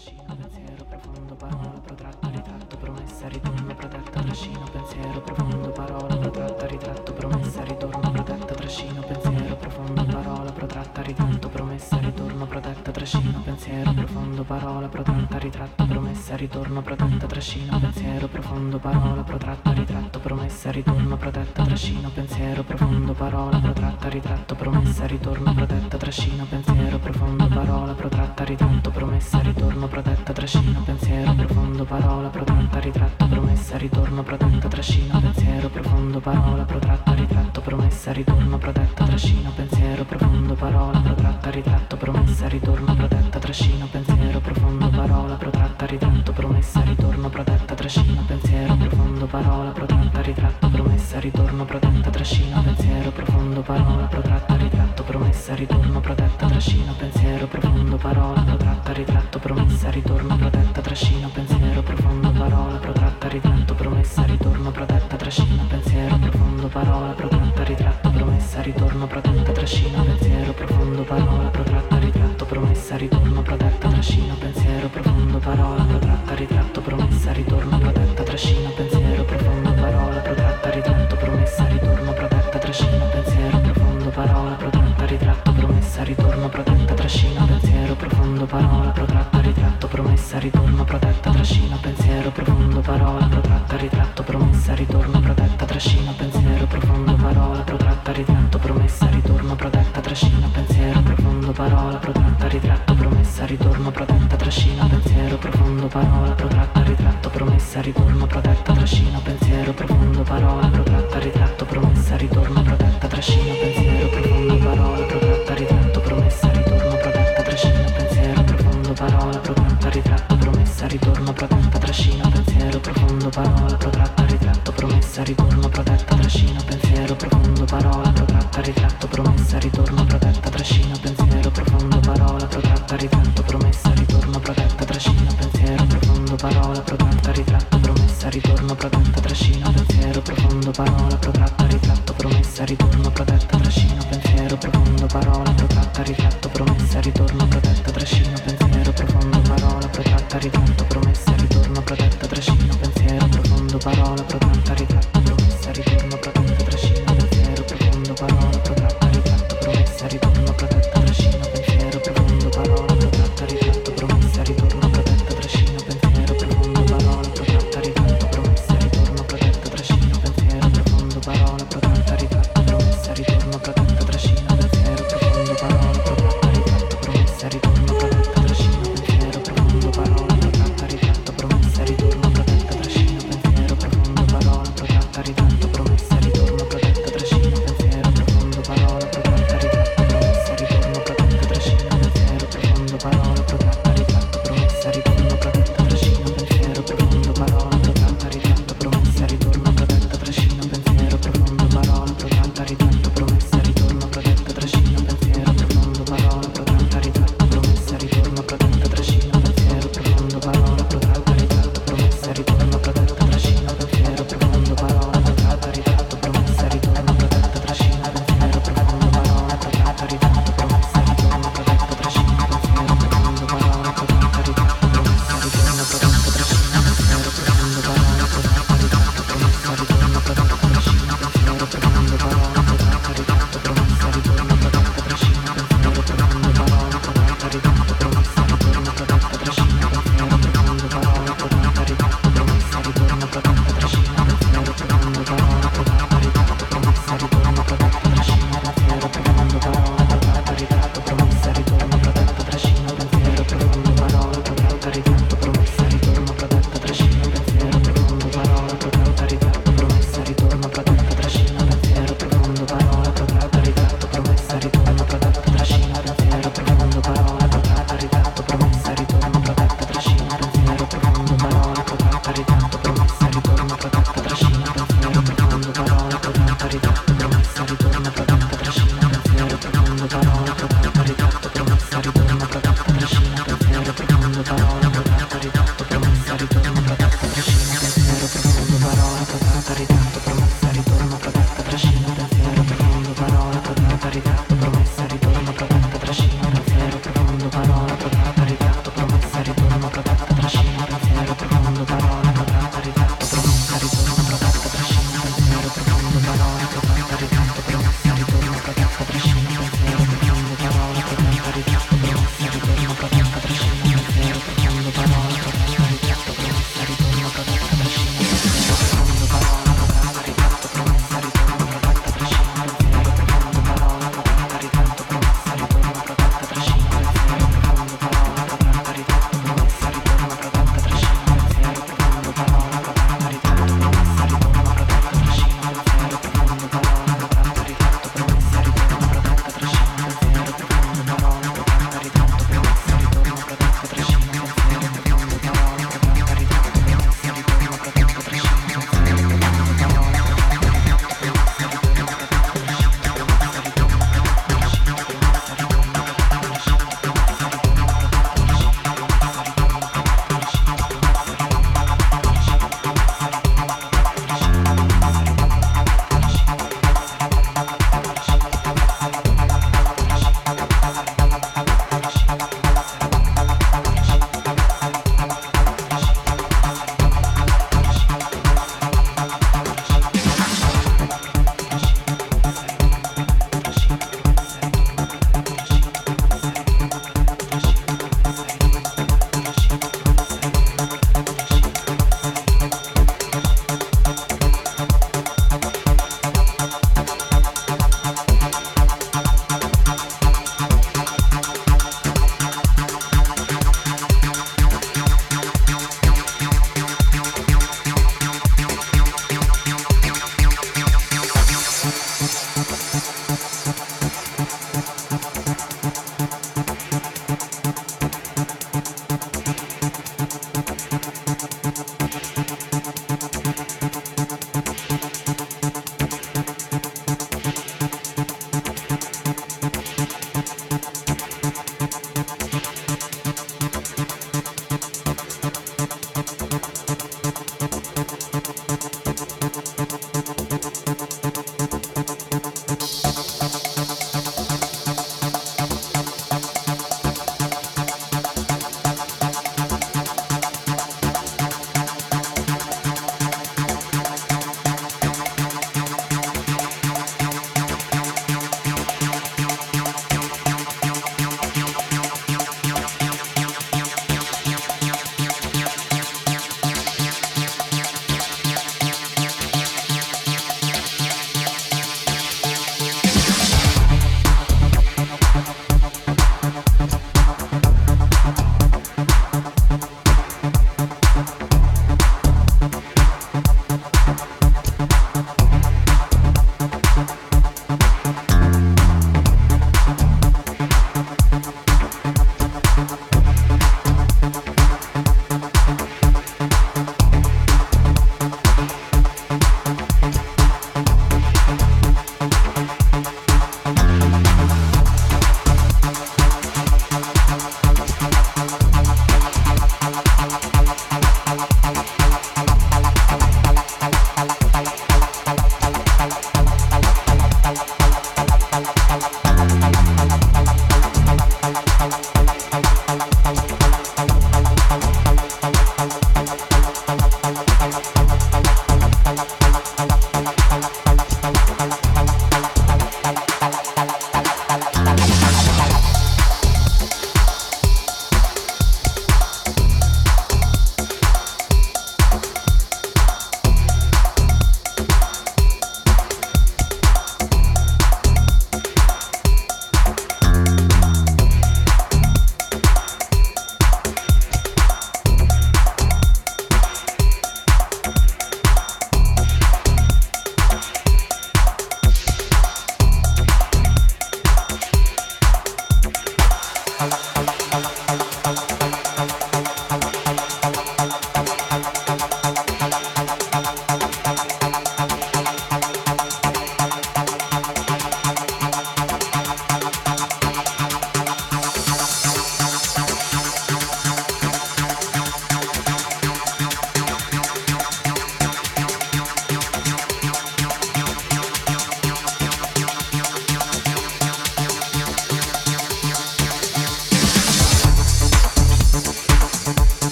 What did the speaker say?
trascino, pensiero profondo, parola protratta, ritratto, promessa, ritorno, protetta, trascino, pensiero profondo, parola protratta, ritratto, promessa, ritorno, protetta, trascino, pensiero profondo, parola protratta, ritratto, promessa, ritorno, protetta, trascino, pensiero profondo, parola protratta, ritratto, promessa, ritorno, protetta, trascino, pensiero profondo, parola protratta, ritratto, promessa, ritorno, protetta, trascino, pensiero profondo, parola protratta, ritratto, promessa, ritorno, protetta, trascino, pensiero profondo, parola protratta, ritratto, promessa, ritorno, protetta, trascino, pensiero profondo, parola protratta, ritratto, promessa, ritorno, protetta, trascino, pensiero profondo, parola protratta, ritratto, promessa, ritorno, protetta, trascino, pensiero profondo, parola protratta, ritratto, promessa, ritorno, protetta, trascino, pensiero profondo, parola protratta, ritratto, promessa, ritorno, protetta, trascino, pensiero profondo, parola protratta, ritratto, promessa, ritorno, protetta, trascino, pensiero profondo, parola protratta, ritratto, promessa, ritorno, protetta, trascino, pensiero profondo, parola protratta, ritratto, promessa, ritorno, protetta, trascino, pensiero profondo, parola protratta, ritratto, promessa, ritorno, protetta, trascino, pensiero profondo, parola protratta, ritratto, promessa, ritorno, protetta, trascino, pensiero profondo, parola protratta, ritratto, promessa, ritorno, protetta, trascino, pensiero profondo, parola protratta, ritratto, promessa, ritorno, protetta, trascino, pensiero profondo, parola protratta, ritratto, promessa, ritorno, protetta, trascino, pensiero profondo, parola protratta, ritratto, promessa, ritorno, protetta, trascino, pensiero profondo, parola protratta, ritratto, promessa, ritorno, protetta, trascino, pensiero profondo, parola protratta, ritratto, promessa, ritorno, protetta, trascino, pensiero profondo, parola protratta, ritratto, promessa, ritorno, protetta, trascino, pensiero profondo, parola protratta, ritratto, promessa, ritorno, protetta, trascino, pensiero profondo, parola protratta, ritratto, promessa, ritorno, protetta, trascino, pensiero profondo, parola protratta, ritratto, promessa, ritorno, protetta, trascino, pensiero profondo, parola protratta, ritratto, promessa, ritorno, protetta, trascino, pensiero profondo, parola protratta, ritratto, promessa, ritorno, protetta, trascino, pensiero profondo, parola protratta, ritratto, promessa, ritorno, protetta, trascino, pensiero profondo, parola protratta, ritratto, promessa, ritorno, protetta, trascino, pensiero profondo, parola protratta, ritratto, promessa, ritorno, protetta, trascino, pensiero profondo, parola protratta, ritratto, promessa, ritorno, protetta, trascino, pensiero profondo, parola protratta, ritratto, promessa, ritorno, protetta, trascino, pensiero profondo, parola protratta, ritratto, promessa, ritorno, protetta, trascino, pensiero profondo, parola protratta, ritratto, promessa, ritorno, protetta, trascino, pensiero profondo, parola protratta, ritratto, promessa, ritorno, protetta,